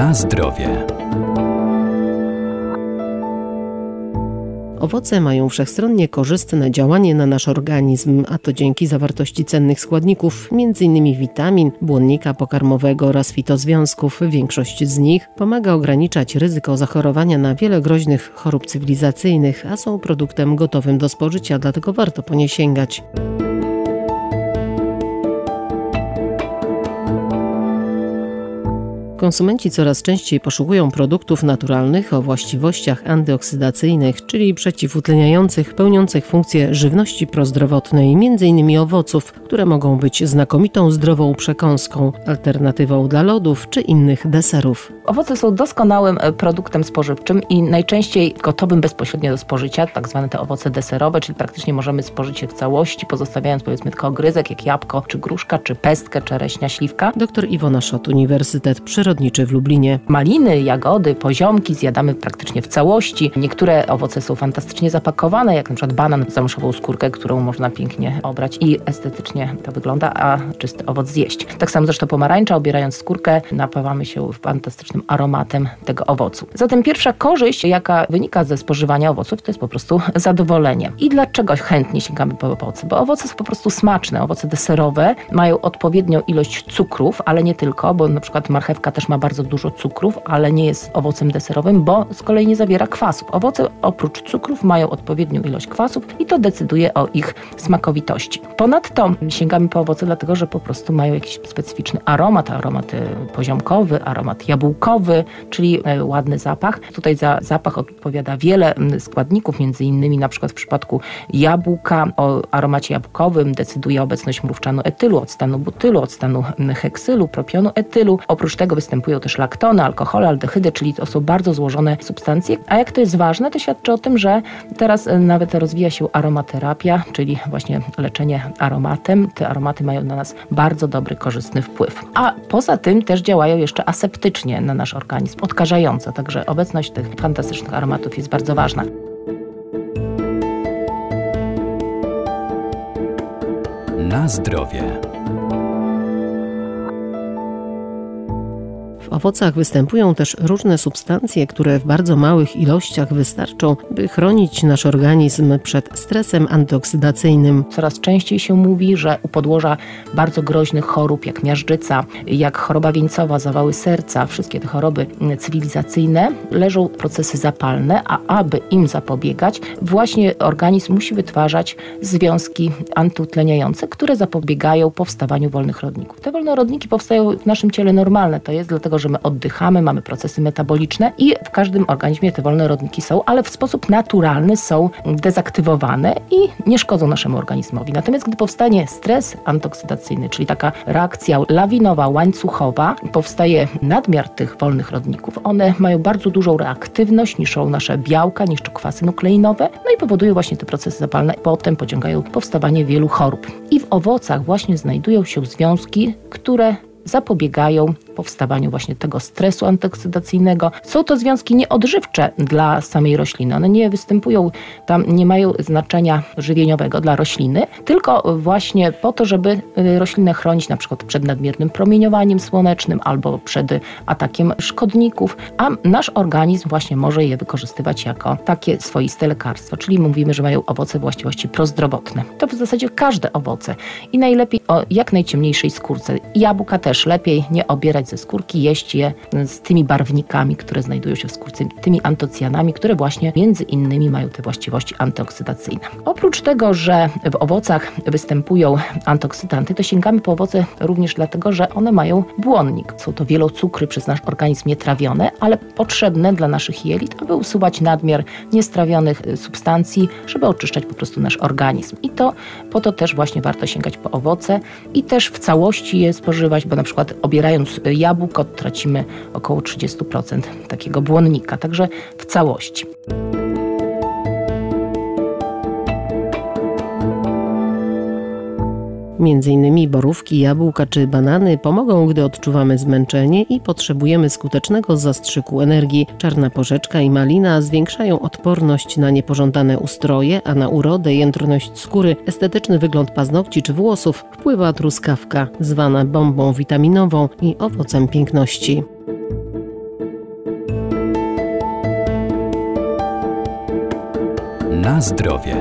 Na zdrowie. Owoce mają wszechstronnie korzystne działanie na nasz organizm, a to dzięki zawartości cennych składników, m.in. witamin, błonnika pokarmowego oraz fitozwiązków. Większość z nich pomaga ograniczać ryzyko zachorowania na wiele groźnych chorób cywilizacyjnych, a są produktem gotowym do spożycia, dlatego warto po nie sięgać. Konsumenci coraz częściej poszukują produktów naturalnych o właściwościach antyoksydacyjnych, czyli przeciwutleniających, pełniących funkcję żywności prozdrowotnej, m.in. owoców, które mogą być znakomitą zdrową przekąską, alternatywą dla lodów czy innych deserów. Owoce są doskonałym e, produktem spożywczym i najczęściej gotowym bezpośrednio do spożycia, tak zwane te owoce deserowe, czyli praktycznie możemy spożyć je w całości, pozostawiając powiedzmy tylko ogryzek, jak jabłko, czy gruszka, czy pestkę, czereśnia, śliwka. Dr Iwona Szot, Uniwersytet Przyrodniczy przyrodniczy w Lublinie. Maliny, jagody, poziomki zjadamy praktycznie w całości. Niektóre owoce są fantastycznie zapakowane, jak na przykład banan zamszową skórkę, którą można pięknie obrać i estetycznie to wygląda, a czysty owoc zjeść. Tak samo zresztą pomarańcza, obierając skórkę, napawamy się fantastycznym aromatem tego owocu. Zatem pierwsza korzyść, jaka wynika ze spożywania owoców, to jest po prostu zadowolenie. I dlaczego chętnie sięgamy po owoce? Bo owoce są po prostu smaczne. Owoce deserowe mają odpowiednią ilość cukrów, ale nie tylko, bo na przykład marchewka też ma bardzo dużo cukrów, ale nie jest owocem deserowym, bo z kolei nie zawiera kwasów. Owoce oprócz cukrów mają odpowiednią ilość kwasów i to decyduje o ich smakowitości. Ponadto sięgamy po owoce dlatego, że po prostu mają jakiś specyficzny aromat, aromat e, poziomkowy, aromat jabłkowy, czyli e, ładny zapach. Tutaj za zapach odpowiada wiele składników, między innymi na przykład w przypadku jabłka o aromacie jabłkowym decyduje obecność mrówczanu etylu, odstanu butylu, odstanu heksylu, propionu etylu. Oprócz tego występują też laktony, alkohole, aldehydy, czyli to są bardzo złożone substancje. A jak to jest ważne, to świadczy o tym, że teraz e, nawet rozwija się aromaterapia, czyli właśnie leczenie aromatem. Te aromaty mają na nas bardzo dobry, korzystny wpływ. A poza tym też działają jeszcze aseptycznie na nasz organizm, odkażająco. Także obecność tych fantastycznych aromatów jest bardzo ważna. Na zdrowie. Owocach występują też różne substancje, które w bardzo małych ilościach wystarczą, by chronić nasz organizm przed stresem antyoksydacyjnym. Coraz częściej się mówi, że u podłoża bardzo groźnych chorób, jak miażdżyca, jak choroba wieńcowa, zawały serca, wszystkie te choroby cywilizacyjne, leżą procesy zapalne, a aby im zapobiegać, właśnie organizm musi wytwarzać związki antyutleniające, które zapobiegają powstawaniu wolnych rodników. Te wolne rodniki powstają w naszym ciele normalne, to jest dlatego, że my oddychamy, mamy procesy metaboliczne i w każdym organizmie te wolne rodniki są, ale w sposób naturalny są dezaktywowane i nie szkodzą naszemu organizmowi. Natomiast gdy powstanie stres antoksydacyjny, czyli taka reakcja lawinowa, łańcuchowa, powstaje nadmiar tych wolnych rodników, one mają bardzo dużą reaktywność, niszczą nasze białka, niszczą kwasy nukleinowe, no i powodują właśnie te procesy zapalne, potem pociągają powstawanie wielu chorób. I w owocach właśnie znajdują się związki, które zapobiegają powstawaniu właśnie tego stresu antyoksydacyjnego. Są to związki nieodżywcze dla samej rośliny. One nie występują tam, nie mają znaczenia żywieniowego dla rośliny, tylko właśnie po to, żeby y, roślinę chronić na przykład przed nadmiernym promieniowaniem słonecznym albo przed atakiem szkodników, a nasz organizm właśnie może je wykorzystywać jako takie swoiste lekarstwo, czyli mówimy, że mają owoce właściwości prozdrowotne. To w zasadzie każde owoce i najlepiej o jak najciemniejszej skórce. Jabłka też lepiej nie obierać ze skórki, jeść je z tymi barwnikami, które znajdują się w skórce, tymi antocjanami, które właśnie między innymi mają te właściwości antyoksydacyjne. Oprócz tego, że w owocach występują antyoksydanty, to sięgamy po owoce również dlatego, że one mają błonnik. Są to wielocukry przez nasz organizm nietrawione, ale potrzebne dla naszych jelit, aby usuwać nadmiar niestrawionych substancji, żeby oczyszczać po prostu nasz organizm. I to po to też właśnie warto sięgać po owoce i też w całości je spożywać, bo na przykład obierając jabłko tracimy około 30% takiego błonnika, także w całości. Między innymi borówki, jabłka czy banany pomogą, gdy odczuwamy zmęczenie i potrzebujemy skutecznego zastrzyku energii. Czarna porzeczka i malina zwiększają odporność na niepożądane ustroje, a na urodę, jędrność skóry, estetyczny wygląd paznokci czy włosów wpływa truskawka, zwana bombą witaminową i owocem piękności. Na zdrowie.